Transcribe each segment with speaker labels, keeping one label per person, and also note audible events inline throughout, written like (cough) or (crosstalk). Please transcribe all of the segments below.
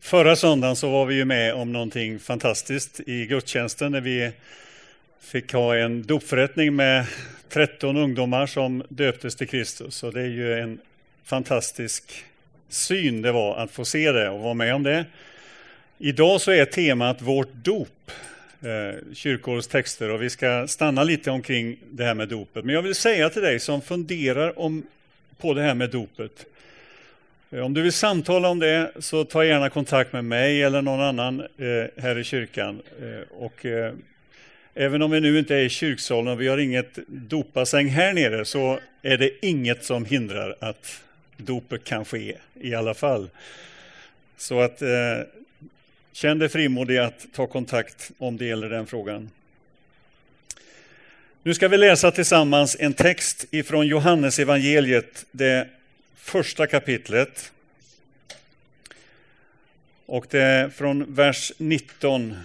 Speaker 1: Förra söndagen så var vi ju med om någonting fantastiskt i gudstjänsten när vi fick ha en dopförrättning med 13 ungdomar som döptes till Kristus. Och det är ju en fantastisk syn det var att få se det och vara med om det. Idag så är temat vårt dop, eh, kyrkårets texter, och vi ska stanna lite omkring det här med dopet. Men jag vill säga till dig som funderar om, på det här med dopet, Eh, Eh, om du vill samtala om det så ta gärna kontakt med mig eller någon annan eh, här i kyrkan. Eh, och, även om vi nu inte är i kyrksalen och vi har inget dopasäng här nere så är det inget som hindrar att dopet kan ske i alla fall. Så att känn dig frimodig att ta kontakt om det gäller den frågan. Nu ska vi läsa tillsammans en text ifrån Johannes evangeliet, det första kapitlet. Och det är från vers 19.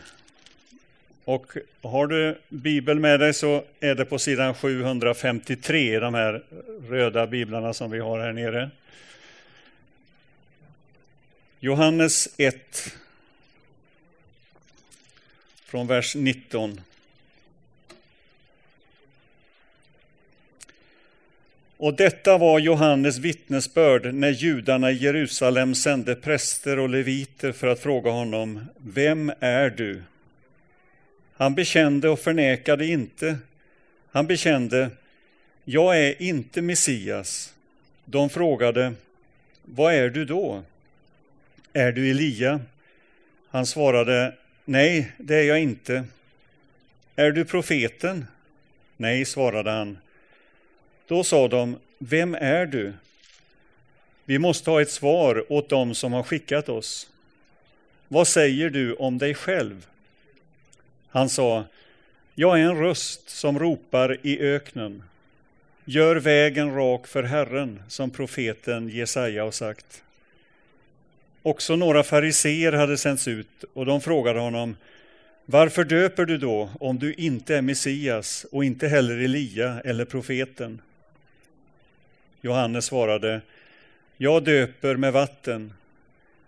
Speaker 1: Och har du Bibeln med dig så är det på sidan 753 i de här röda biblarna som vi har här nere. Johannes 1 från vers 19. Och detta var Johannes vittnesbörd när judarna i Jerusalem sände präster och leviter för att fråga honom, Vem är du? Han bekände och förnekade inte. Han bekände, Jag är inte Messias. De frågade, Vad är du då? Är du Elia? Han svarade, Nej, det är jag inte. Är du profeten? Nej, svarade han. Då sa de, vem är du? Vi måste ha ett svar åt dem som har skickat oss. Vad säger du om dig själv? Han sa, jag är en röst som ropar i öknen. Gör vägen rak för Herren, som profeten Jesaja har sagt. Också några fariseer hade sänts ut och de frågade honom, varför döper du då om du inte är Messias och inte heller Elia eller profeten? Johannes svarade, jag döper med vatten.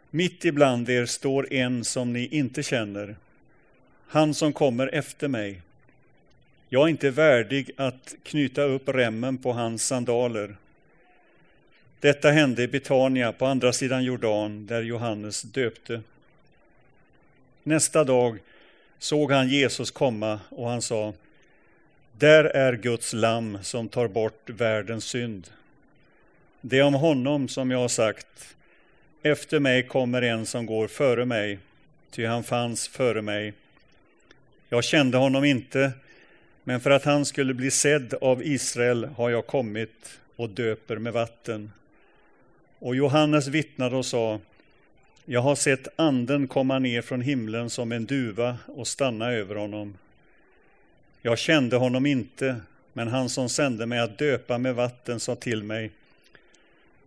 Speaker 1: Mitt ibland er står en som ni inte känner, han som kommer efter mig. Jag är inte värdig att knyta upp remmen på hans sandaler. Detta hände i Betania på andra sidan Jordan, där Johannes döpte. Nästa dag såg han Jesus komma och han sa, där är Guds lamm som tar bort världens synd. Det är om honom som jag har sagt, efter mig kommer en som går före mig, ty han fanns före mig. Jag kände honom inte, men för att han skulle bli sedd av Israel har jag kommit och döper med vatten. Och Johannes vittnade och sa, jag har sett anden komma ner från himlen som en duva och stanna över honom. Jag kände honom inte, men han som sände mig att döpa med vatten sa till mig,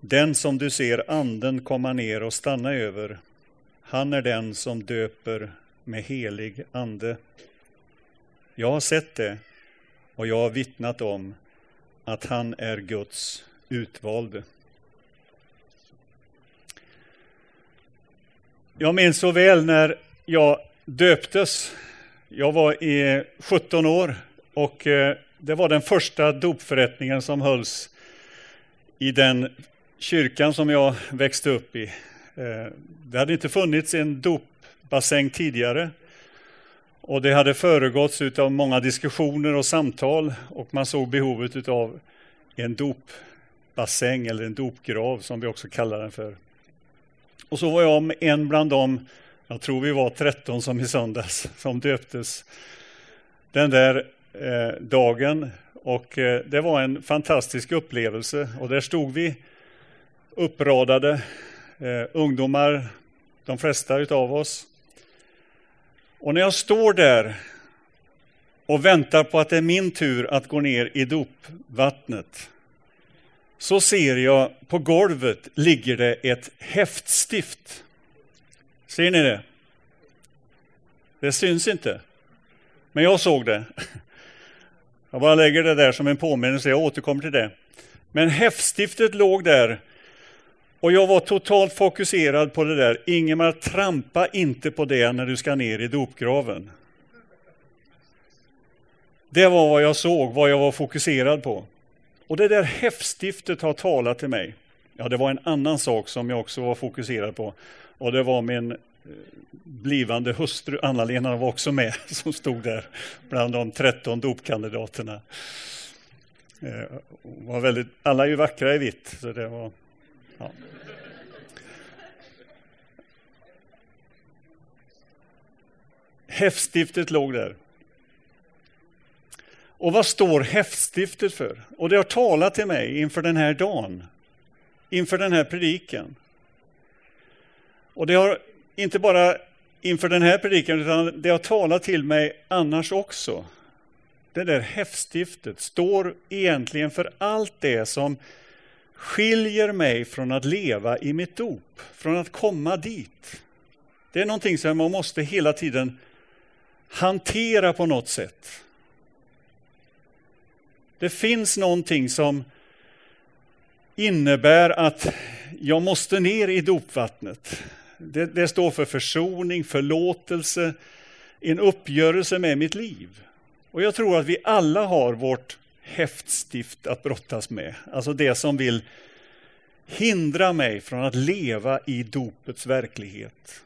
Speaker 1: den som du ser anden komma ner och stanna över, han är den som döper med helig ande. Jag har sett det och jag har vittnat om att han är Guds utvalde. Jag minns så väl när jag döptes. Jag var i 17 år och eh, det var den första dopförrättningen som hölls i den kyrkan som jag växte upp i. Eh, det hade inte funnits en dopbassäng tidigare. Och det hade föregåtts av många diskussioner och samtal och man såg behovet av en dopbassäng eller en dopgrav som vi också kallar den för. Och så var jag en bland dem, jag tror vi var 13 som i söndags, som döptes den där eh, dagen. Och eh, det var en fantastisk upplevelse och där stod vi uppradade eh, ungdomar, de flesta utav oss. Och när jag står där och väntar på att det är min tur att gå ner i dopvattnet så ser jag på golvet ligger det ett häftstift. Ser ni det? Det syns inte, men jag såg det. Jag bara lägger det där som en påminnelse, jag återkommer till det. Men häftstiftet låg där och jag var totalt fokuserad på det där. Ingemar, trampa inte på det när du ska ner i dopgraven. Det var vad jag såg, vad jag var fokuserad på. Och det där häftstiftet har talat till mig. Ja, det var en annan sak som jag också var fokuserad på. Och det var min eh, blivande hustru Anna-Lena var också med, (laughs) som stod där bland de 13 dopkandidaterna. Eh, var väldigt, alla är ju vackra i vitt, så det var... Ja. Häftstiftet låg där. Och vad står häftstiftet för? Och det har talat till mig inför den här dagen, inför den här predikan. Och det har inte bara inför den här predikan, utan det har talat till mig annars också. Det där häftstiftet står egentligen för allt det som skiljer mig från att leva i mitt dop, från att komma dit. Det är någonting som man måste hela tiden hantera på något sätt. Det finns någonting som innebär att jag måste ner i dopvattnet. Det, det, står för försoning, förlåtelse, en uppgörelse med mitt liv. Och jag tror att vi alla har vårt häftstift att brottas med. Alltså det som vill hindra mig från att leva i dopets verklighet.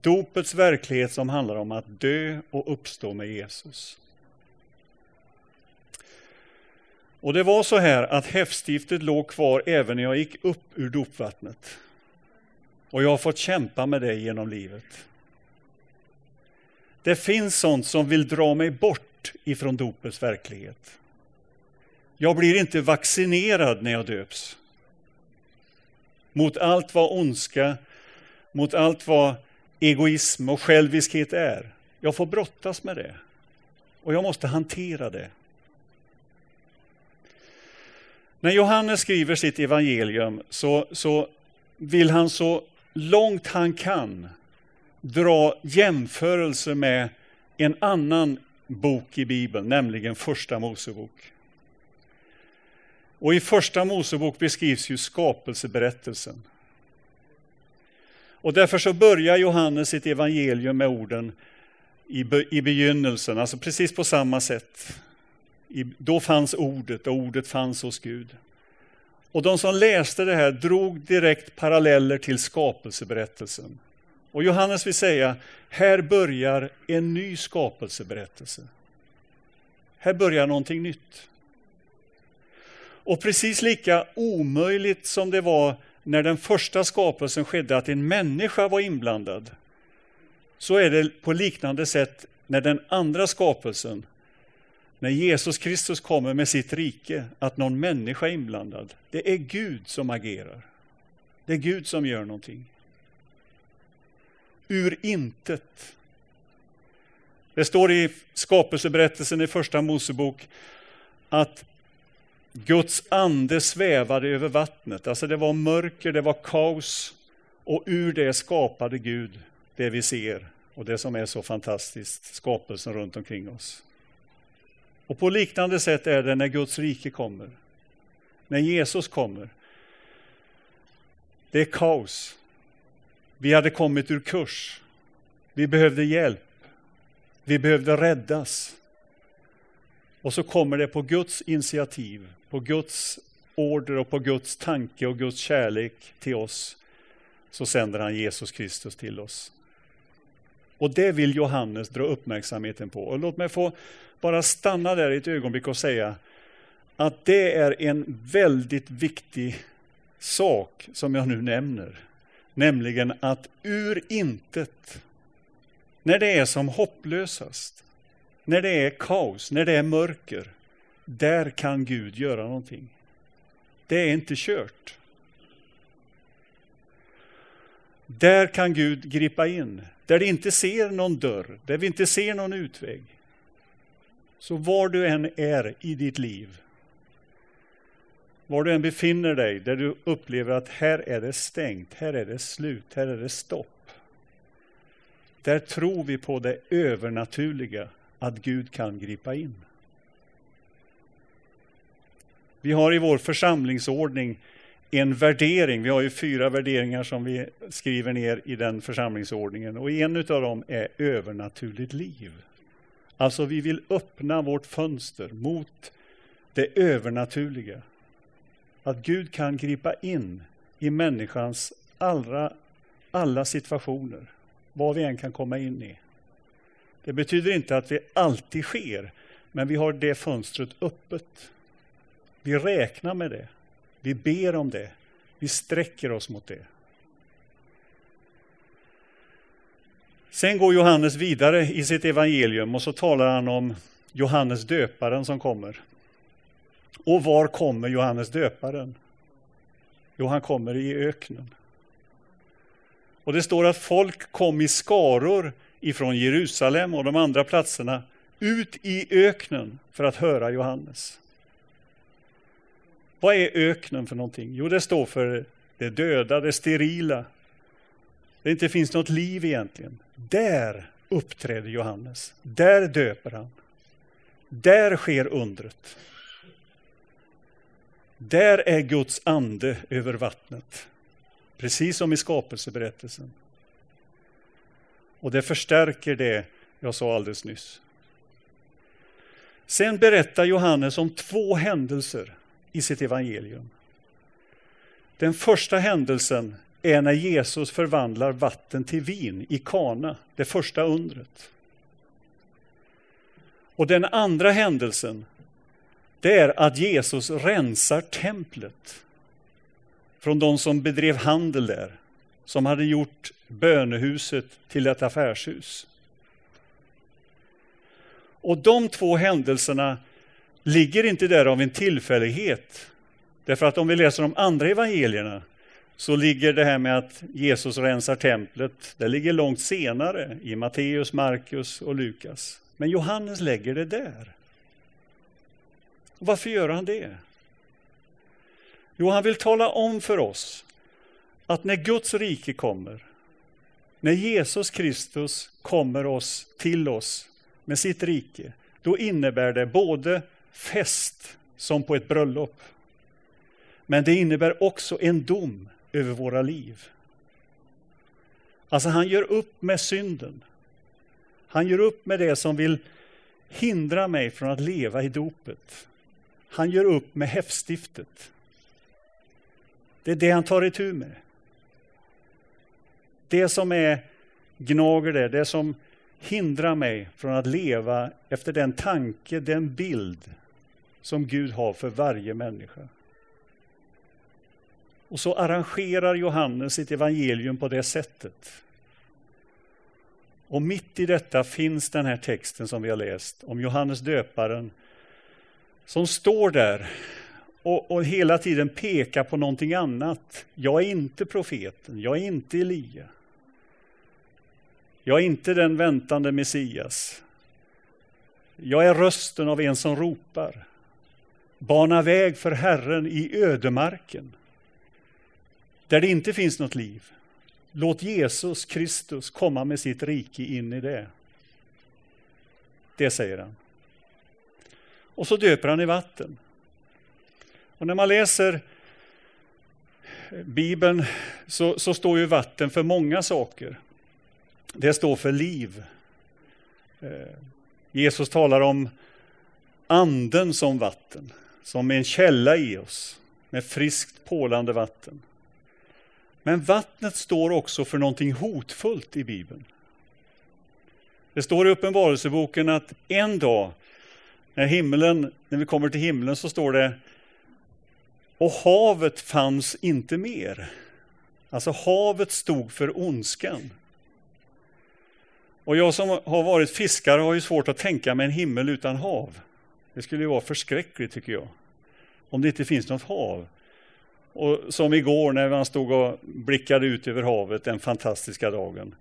Speaker 1: Dopets verklighet som handlar om att dö och uppstå med Jesus. Och det var så här att häftstiftet låg kvar även när jag gick upp ur dopvattnet. Och jag har fått kämpa med det genom livet. Det finns sånt som vill dra mig bort ifrån dopets verklighet. Jag blir inte vaccinerad när jag döps. Mot allt vad ondska, mot allt vad egoism och själviskhet är. Jag får brottas med det. Och jag måste hantera det. När Johannes skriver sitt evangelium så, så vill han så långt han kan dra jämförelse med en annan bok i Bibeln, nämligen Första Mosebok. Och i Första Mosebok beskrivs ju skapelseberättelsen. Och därför så börjar Johannes sitt evangelium med orden i, i begynnelsen, alltså precis på samma sätt. I, då fanns ordet och ordet fanns hos Gud. Och de som läste det här drog direkt paralleller till skapelseberättelsen. Och Johannes vill säga, här börjar en ny skapelseberättelse. Här börjar någonting nytt. Och precis lika omöjligt som det var när den första skapelsen skedde att en människa var inblandad, så är det på liknande sätt när den andra skapelsen, när Jesus Kristus kommer med sitt rike, att någon människa är inblandad. Det är Gud som agerar. Det är Gud som gör någonting. Ur intet. Det står i skapelseberättelsen i första Mosebok att Guds ande svävade över vattnet. Alltså det var mörker, det var kaos och ur det skapade Gud det vi ser och det som är så fantastiskt, skapelsen runt omkring oss. Och på liknande sätt är det när Guds rike kommer. När Jesus kommer. Det är kaos. Vi hade kommit ur kurs. Vi behövde hjälp. Vi behövde räddas. Och så kommer det på Guds initiativ, på Guds order och på Guds tanke och Guds kärlek till oss, så sänder han Jesus Kristus till oss. Och det vill Johannes dra uppmärksamheten på. Och låt mig få bara stanna där ett ögonblick och säga att det är en väldigt viktig sak som jag nu nämner. Nämligen att ur intet, när det är som hopplösast, när det är kaos, när det är mörker, där kan Gud göra någonting. Det är inte kört. Där kan Gud gripa in, där vi inte ser någon dörr, där vi inte ser någon utväg. Så var du än är i ditt liv, var du än befinner dig, där du upplever att här är det stängt, här är det slut, här är det stopp. Där tror vi på det övernaturliga, att Gud kan gripa in. Vi har i vår församlingsordning en värdering. Vi har ju fyra värderingar som vi skriver ner i den församlingsordningen och en av dem är övernaturligt liv. Alltså vi vill öppna vårt fönster mot det övernaturliga. Att Gud kan gripa in i människans allra, alla situationer, vad vi än kan komma in i. Det betyder inte att det alltid sker, men vi har det fönstret öppet. Vi räknar med det. Vi ber om det. Vi sträcker oss mot det. Sen går Johannes vidare i sitt evangelium och så talar han om Johannes döparen som kommer. Och var kommer Johannes döparen? Jo, han kommer i öknen. Och det står att folk kom i skaror ifrån Jerusalem och de andra platserna ut i öknen för att höra Johannes. Vad är öknen för någonting? Jo, det står för det döda, det sterila. Det inte finns något liv egentligen. Där uppträder Johannes. Där döper han. Där sker undret. Där är Guds ande över vattnet. Precis som i skapelseberättelsen. Och det förstärker det jag sa alldeles nyss. Sen berättar Johannes om två händelser i sitt evangelium. Den första händelsen är när Jesus förvandlar vatten till vin i Kana, det första undret. Och den andra händelsen, det är att Jesus rensar templet från de som bedrev handel där, som hade gjort bönehuset till ett affärshus. Och de två händelserna ligger inte där av en tillfällighet. Därför att om vi läser de andra evangelierna så ligger det här med att Jesus rensar templet, det ligger långt senare i Matteus, Markus och Lukas. Men Johannes lägger det där. Varför gör han det? Jo, han vill tala om för oss att när Guds rike kommer, när Jesus Kristus kommer oss till oss med sitt rike, då innebär det både fest som på ett bröllop. Men det innebär också en dom över våra liv. Alltså han gör upp med synden. Han gör upp med det som vill hindra mig från att leva i dopet. Han gör upp med häftstiftet. Det är det han tar itu med. Det som är gnager det, det som hindrar mig från att leva efter den tanke, den bild som Gud har för varje människa. Och så arrangerar Johannes sitt evangelium på det sättet. Och mitt i detta finns den här texten som vi har läst om Johannes döparen som står där och, och, hela tiden pekar på någonting annat. Jag är inte profeten, jag är inte Elia. Jag är inte den väntande Messias. Jag är rösten av en som ropar. Bana väg för Herren i ödemarken. Där det inte finns något liv. Låt Jesus Kristus komma med sitt rike in i det. Det säger han. Och så döper han i vatten. Och när man läser Bibeln så, så står ju vatten för många saker. Det står för liv. Eh, Jesus talar om anden som vatten, som är en källa i oss med friskt pålande vatten. Men vattnet står också för någonting hotfullt i Bibeln. Det står i Uppenbarelseboken att en dag när, himlen, när vi kommer till himlen så står det och havet fanns inte mer. Alltså havet stod för ondskan. Och jag som har varit fiskare har ju svårt att tänka mig en himmel utan hav. Det skulle ju vara förskräckligt tycker jag. Om det inte finns något hav. Och som igår när man stod och blickade ut över havet den fantastiska dagen.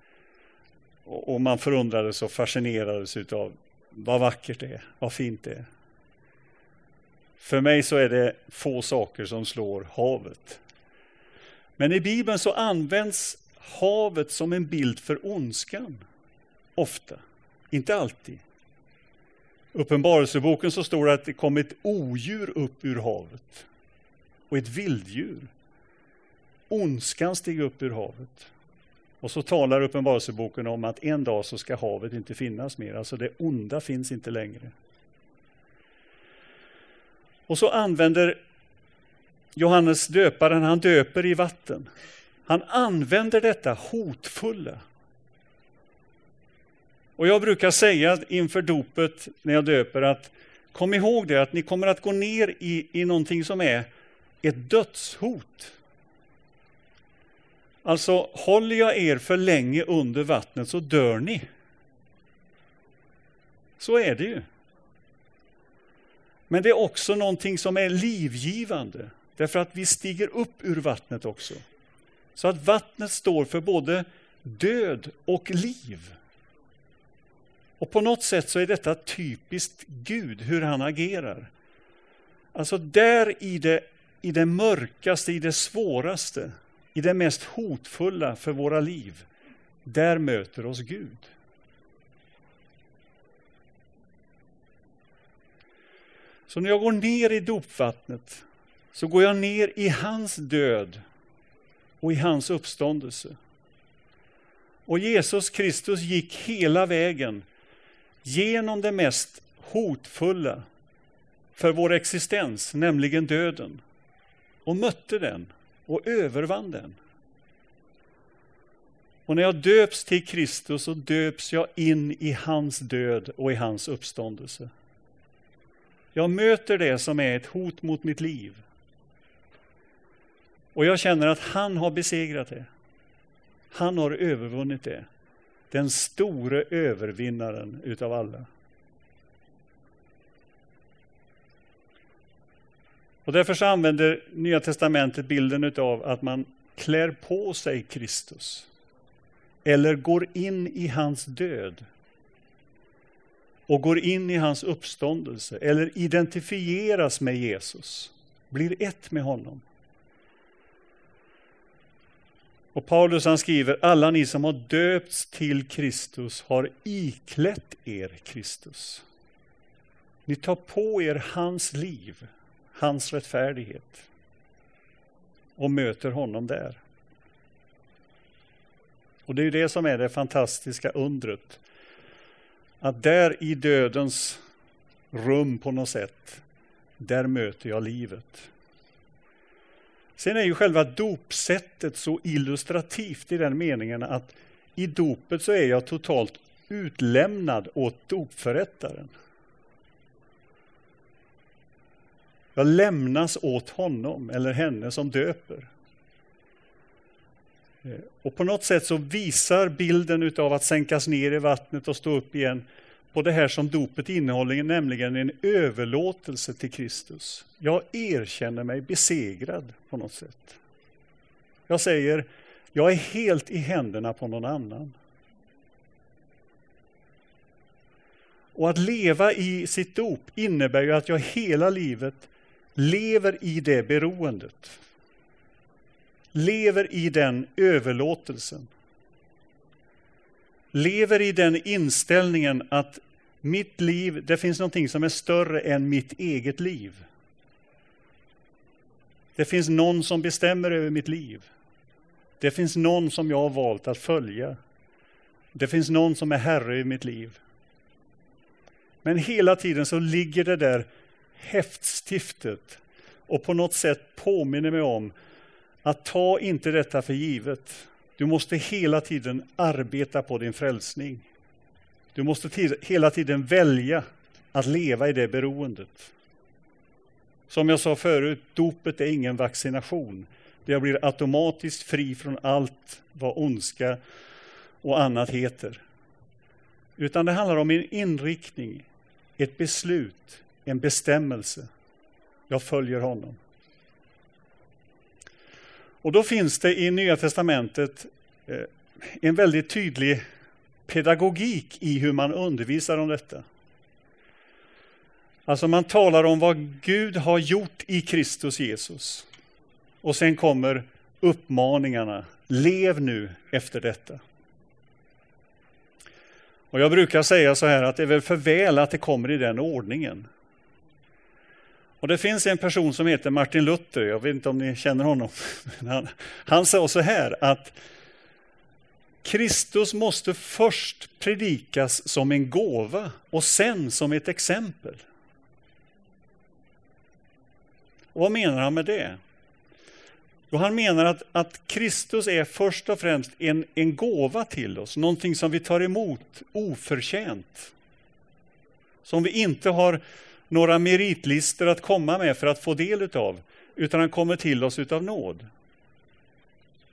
Speaker 1: Och man förundrades och fascinerades utav vad vackert det är, vad fint det är. För mig så är det få saker som slår havet. Men i Bibeln så används havet som en bild för ondskan. Ofta, inte alltid. Uppenbarelseboken så står det att det kom ett odjur upp ur havet och ett vilddjur. ondskan steg upp ur havet. Och så talar Uppenbarelseboken om att en dag så ska havet inte finnas mer, alltså det onda finns inte längre. Och så använder Johannes döparen, han döper i vatten. Han använder detta hotfulla. Och jag brukar säga inför dopet när jag döper att kom ihåg det att ni kommer att gå ner i, i någonting som är ett dödshot. Alltså, håller jag er för länge under vattnet så dör ni. Så är det ju. Men det är också någonting som är livgivande, därför att vi stiger upp ur vattnet också. Så att vattnet står för både död och liv. Och på något sätt så är detta typiskt Gud, hur han agerar. Alltså där i det, i det mörkaste, i det svåraste, i det mest hotfulla för våra liv, där möter oss Gud. Så när jag går ner i dopvattnet så går jag ner i hans död och i hans uppståndelse. Och Jesus Kristus gick hela vägen genom det mest hotfulla för vår existens, nämligen döden, och mötte den och övervann den. Och när jag döps till Kristus så döps jag in i hans död och i hans uppståndelse. Jag möter det som är ett hot mot mitt liv. Och jag känner att han har besegrat det. Han har övervunnit det. Den store övervinnaren utav alla. Och därför så använder Nya Testamentet bilden av att man klär på sig Kristus. Eller går in i hans död. Och går in i hans uppståndelse. Eller identifieras med Jesus. Blir ett med honom. Och Paulus han skriver, alla ni som har döpts till Kristus har iklätt er Kristus. Ni tar på er hans liv, hans rättfärdighet och möter honom där. Och det är det som är det fantastiska undret. Att där i dödens rum på något sätt, där möter jag livet. Sen är ju själva dopsättet så illustrativt i den meningen att i dopet så är jag totalt utlämnad åt dopförrättaren. Jag lämnas åt honom eller henne som döper. Eh, och på något sätt så visar bilden av att sänkas ner i vattnet och stå upp igen på det här som dopet innehåller, nämligen en överlåtelse till Kristus. Jag erkänner mig besegrad på något sätt. Jag säger, jag är helt i händerna på någon annan. Och att leva i sitt dop innebär ju att jag hela livet lever i det beroendet. Lever i den överlåtelsen lever i den inställningen att mitt liv, det finns någonting som är större än mitt eget liv. Det finns någon som bestämmer över mitt liv. Det finns någon som jag har valt att följa. Det finns någon som är herre i mitt liv. Men hela tiden så ligger det där häftstiftet och på något sätt påminner mig om att ta inte detta för givet. Du måste hela tiden arbeta på din frälsning. Du måste hela tiden välja att leva i det beroendet. Som jag sa förut, dopet är ingen vaccination. Jag blir automatiskt fri från allt vad ondska och annat heter. Utan det handlar om en inriktning, ett beslut, en bestämmelse. Jag följer honom. Och då finns det i Nya Testamentet eh, en väldigt tydlig pedagogik i hur man undervisar om detta. Alltså man talar om vad Gud har gjort i Kristus Jesus. Och sen kommer uppmaningarna. Lev nu efter detta. Och Jag brukar säga så här att det är väl för väl att det kommer i den ordningen. Och det finns en person som heter Martin Luther, jag vet inte om ni känner honom. (laughs) Han, han sa så här att Kristus måste först predikas som en gåva och sen som ett exempel. Och vad menar han med det? Jo, han menar att, att Kristus är först och främst en, en gåva till oss, någonting som vi tar emot oförtjänt. Som vi inte har några meritlistor att komma med för att få del utav, utan han kommer till oss utav nåd.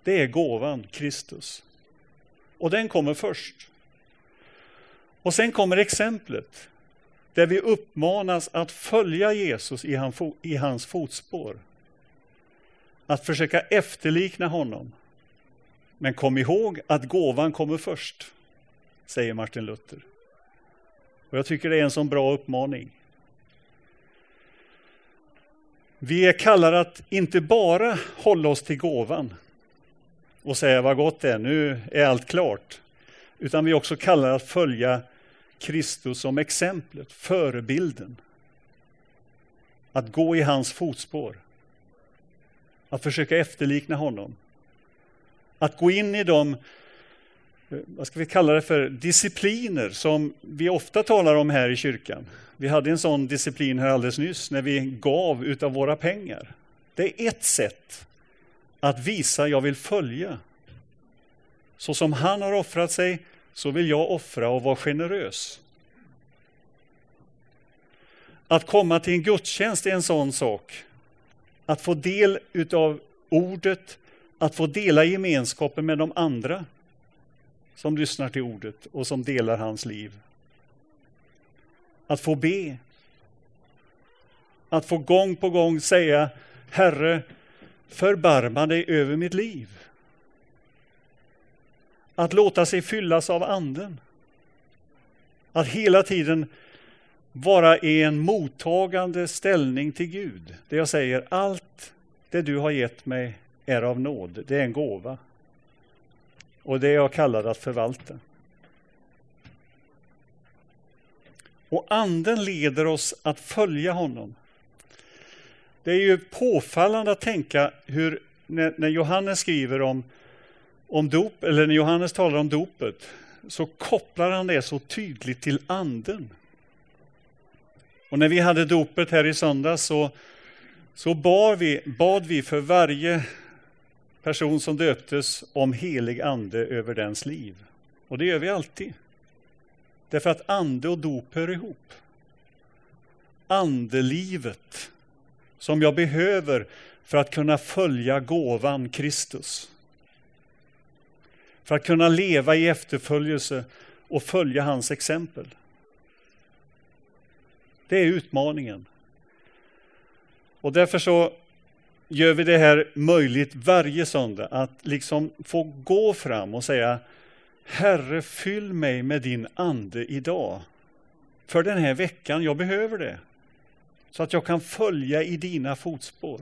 Speaker 1: Det är gåvan, Kristus. Och den kommer först. Och sen kommer exemplet, där vi uppmanas att följa Jesus i hans fotspår. Att försöka efterlikna honom. Men kom ihåg att gåvan kommer först, säger Martin Luther. Och jag tycker det är en sån bra uppmaning. Vi är kallade att inte bara hålla oss till gåvan och säga vad gott det är, nu är allt klart. Utan vi är också kallade att följa Kristus som exemplet, förebilden. Att gå i hans fotspår. Att försöka efterlikna honom. Att gå in i de, Eh, vad ska vi kalla det för, discipliner som vi ofta talar om här i kyrkan. Vi hade en sån disciplin här alldeles nyss när vi gav utav våra pengar. Det är ett sätt att visa jag vill följa. Så som han har offrat sig så vill jag offra och vara generös. Att komma till en gudstjänst är en sån sak. Att få del utav ordet, att få dela gemenskapen med de andra som lyssnar till ordet och som delar hans liv. Att få be. Att få gång på gång säga Herre, förbarma dig över mitt liv. Att låta sig fyllas av anden. Att hela tiden vara i en mottagande ställning till Gud. Där jag säger allt det du har gett mig är av nåd. Det är en gåva. Och det är jag kallar att förvalta. Och anden leder oss att följa honom. Det är ju påfallande att tänka hur, när, när Johannes skriver om, om dop, eller när Johannes talar om dopet, så kopplar han det så tydligt till anden. Och när vi hade dopet här i söndags så, så bar vi, bad vi för varje person som döptes om helig ande över dens liv. Och det gör vi alltid. Därför att ande och dop hör ihop. Andelivet som jag behöver för att kunna följa gåvan Kristus. För att kunna leva i efterföljelse och följa hans exempel. Det är utmaningen. Och därför så gör vi det här möjligt varje söndag att liksom få gå fram och säga Herre, fyll mig med din ande idag. För den här veckan, jag behöver det. Så att jag kan följa i dina fotspår.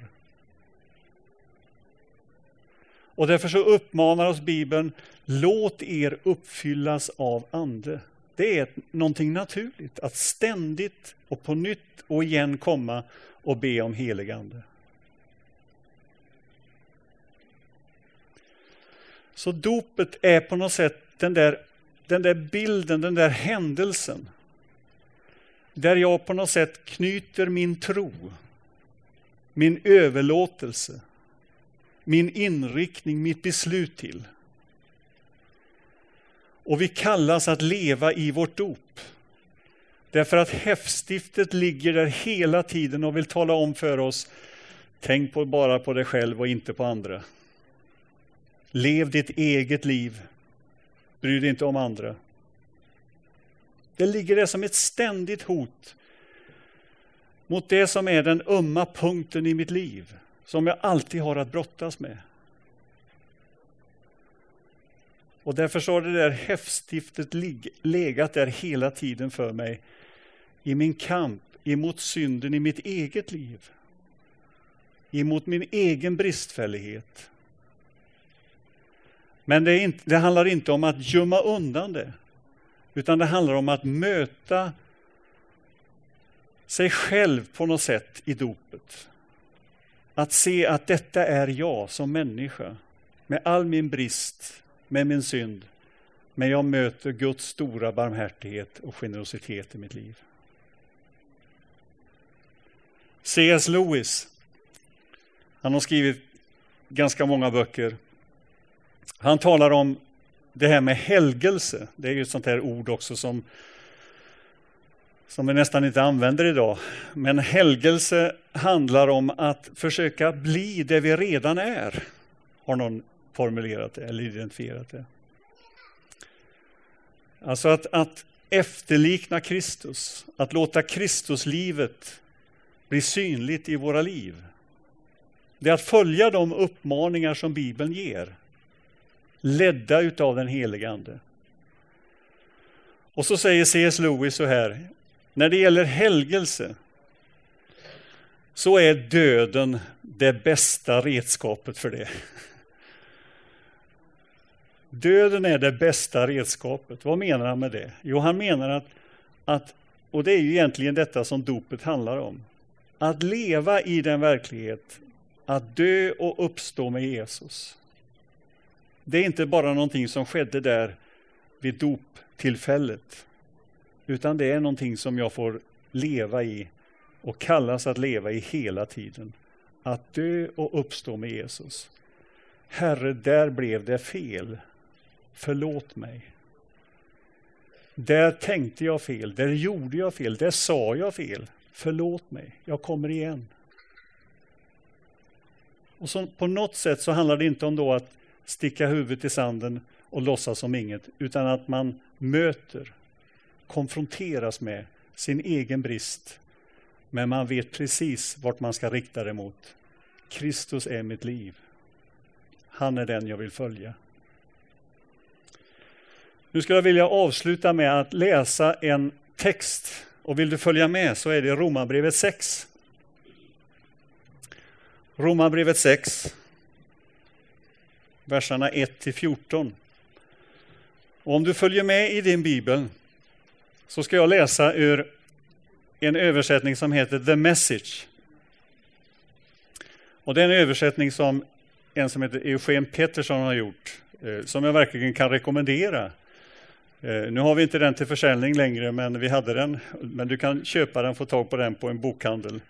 Speaker 1: Och därför så uppmanar oss Bibeln, låt er uppfyllas av ande. Det är någonting naturligt att ständigt och på nytt och igen komma och be om helig ande. Så dopet är på något sätt den där, den där bilden, den där händelsen där jag på något sätt knyter min tro, min överlåtelse, min inriktning, mitt beslut till. Och vi kallas att leva i vårt dop. Därför att häftstiftet ligger där hela tiden och vill tala om för oss, tänk på, bara på dig själv och inte på andra. Lev ditt eget liv, bry dig inte om andra. Det ligger där som ett ständigt hot mot det som är den ömma punkten i mitt liv, som jag alltid har att brottas med. Och därför så har det där häftstiftet legat där hela tiden för mig i min kamp emot synden i mitt eget liv. Emot min egen bristfällighet. Men det, inte, det handlar inte om att gömma undan det. Utan det handlar om att möta sig själv på något sätt i dopet. Att se att detta är jag som människa, med all min brist, med min synd. Men jag möter Guds stora barmhärtighet och generositet i mitt liv. C.S. Lewis, han har skrivit ganska många böcker. Han talar om det här med helgelse. Det är ju ett sånt här ord också som, som vi nästan inte använder idag. Men helgelse handlar om att försöka bli det vi redan är. Har någon formulerat det eller identifierat det. Alltså att, att efterlikna Kristus, att låta Kristuslivet bli synligt i våra liv. Det är att följa de uppmaningar som Bibeln ger, ledda utav den helige Ande. Och så säger C.S. Lewis så här, när det gäller helgelse så är döden det bästa redskapet för det. Döden är det bästa redskapet. Vad menar han med det? Jo, han menar att, att och det är ju egentligen detta som dopet handlar om, att leva i den verklighet, att dö och uppstå med Jesus. Det är inte bara någonting som skedde där vid doptillfället, utan det är någonting som jag får leva i och kallas att leva i hela tiden. Att dö och uppstå med Jesus. Herre, där blev det fel. Förlåt mig. Där tänkte jag fel, där gjorde jag fel, där sa jag fel. Förlåt mig, jag kommer igen. Och så, på något sätt så handlar det inte om då att sticka huvudet i sanden och låtsas som inget, utan att man möter, konfronteras med sin egen brist. Men man vet precis vart man ska rikta det mot. Kristus är mitt liv. Han är den jag vill följa. Nu skulle jag vilja avsluta med att läsa en text och vill du följa med så är det Romarbrevet 6. Romarbrevet 6, verserna 1 14. Om du följer med i din bibel så ska jag läsa ur en översättning som heter The Message. Och det är en översättning som en som heter Eugen Pettersson har gjort, eh, som jag verkligen kan rekommendera. Eh, nu har vi inte den till försäljning längre, men vi hade den. Men du kan köpa den, få tag på den på en bokhandel.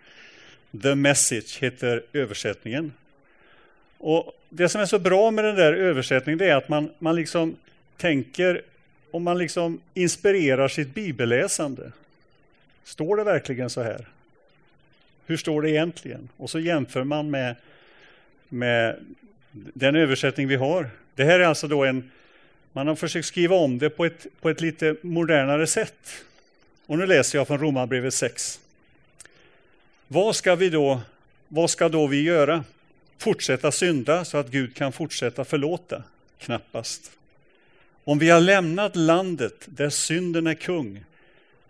Speaker 1: The Message heter översättningen. Och det som är så bra med den där översättningen är att man, man liksom tänker och man liksom inspirerar sitt bibelläsande. Står det verkligen så här? Hur står det egentligen? Och så jämför man med, med den översättning vi har. Det här är alltså då en, man har försökt skriva om det på ett, på ett lite modernare sätt. Och nu läser jag från Romarbrevet 6. Vad ska vi då, vad ska då vi göra? Fortsätta synda så att Gud kan fortsätta förlåta? Knappast. Om vi har lämnat landet där synden är kung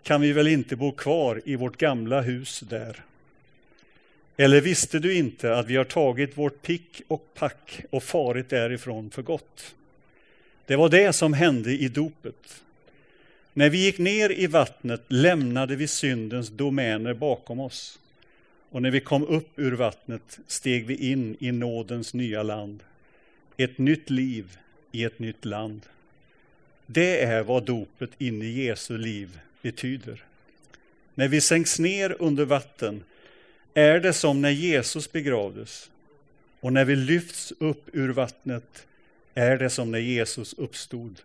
Speaker 1: kan vi väl inte bo kvar i vårt gamla hus där? Eller visste du inte att vi har tagit vårt pick och pack och farit därifrån för gott? Det var det som hände i dopet. När vi gick ner i vattnet lämnade vi syndens domäner bakom oss. Och när vi kom upp ur vattnet steg vi in i nådens nya land. Ett nytt liv i ett nytt land. Det är vad dopet in i Jesu liv betyder. När vi sänks ner under vatten är det som när Jesus begravdes. Och när vi lyfts upp ur vattnet är det som när Jesus uppstod.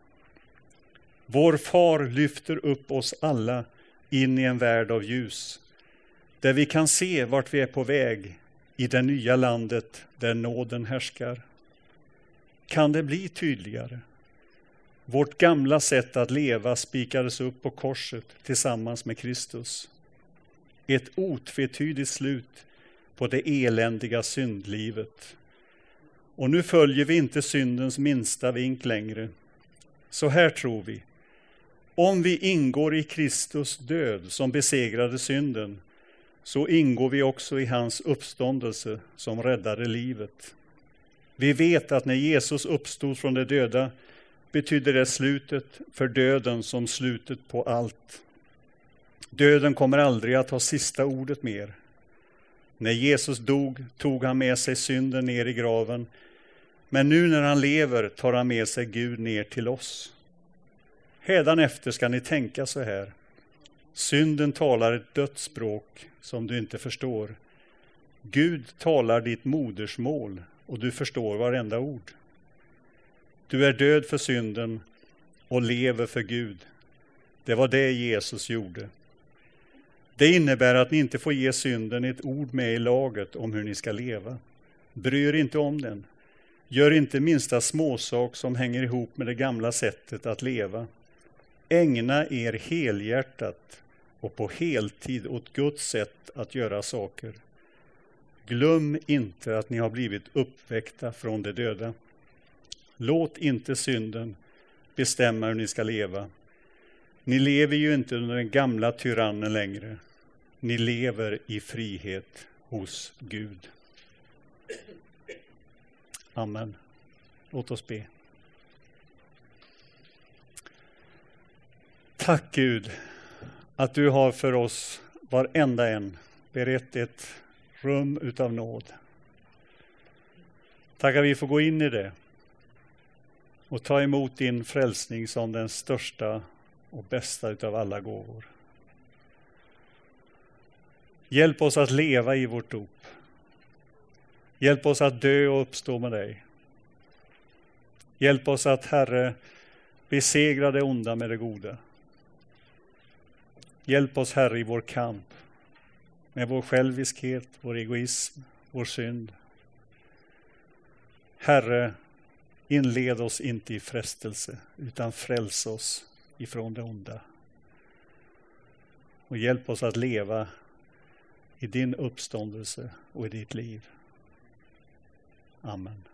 Speaker 1: Vår far lyfter upp oss alla in i en värld av ljus, där vi kan se vart vi är på väg i det nya landet där nåden härskar. Kan det bli tydligare? Vårt gamla sätt att leva spikades upp på korset tillsammans med Kristus. Ett otvetydigt slut på det eländiga syndlivet. Och nu följer vi inte syndens minsta vink längre. Så här tror vi. Om vi ingår i Kristus död som besegrade synden, så ingår vi också i hans uppståndelse som räddade livet. Vi vet att när Jesus uppstod från de döda betydde det slutet för döden som slutet på allt. Döden kommer aldrig att ha sista ordet mer. När Jesus dog tog han med sig synden ner i graven. Men nu när han lever tar han med sig Gud ner till oss. Hädanefter ska ni tänka så här. Synden talar ett dödsspråk som du inte förstår. Gud talar ditt modersmål och du förstår varenda ord. Du är död för synden och lever för Gud. Det var det Jesus gjorde. Det innebär att ni inte får ge synden ett ord med i laget om hur ni ska leva. Bry er inte om den. Gör inte minsta småsak som hänger ihop med det gamla sättet att leva. Ägna er helhjärtat och på heltid åt Guds sätt att göra saker. Glöm inte att ni har blivit uppväckta från de döda. Låt inte synden bestämma hur ni ska leva. Ni lever ju inte under den gamla tyrannen längre. Ni lever i frihet hos Gud. Amen. Låt oss be. Tack Gud att du har för oss varenda en berett ett rum utav nåd. Tack att vi får gå in i det och ta emot din frälsning som den största och bästa utav alla gåvor. Hjälp oss att leva i vårt dop. Hjälp oss att dö och uppstå med dig. Hjälp oss att, Herre, besegra det onda med det goda. Hjälp oss, Herre, i vår kamp med vår själviskhet, vår egoism, vår synd. Herre, inled oss inte i frestelse, utan fräls oss ifrån det onda. Och hjälp oss att leva i din uppståndelse och i ditt liv. Amen.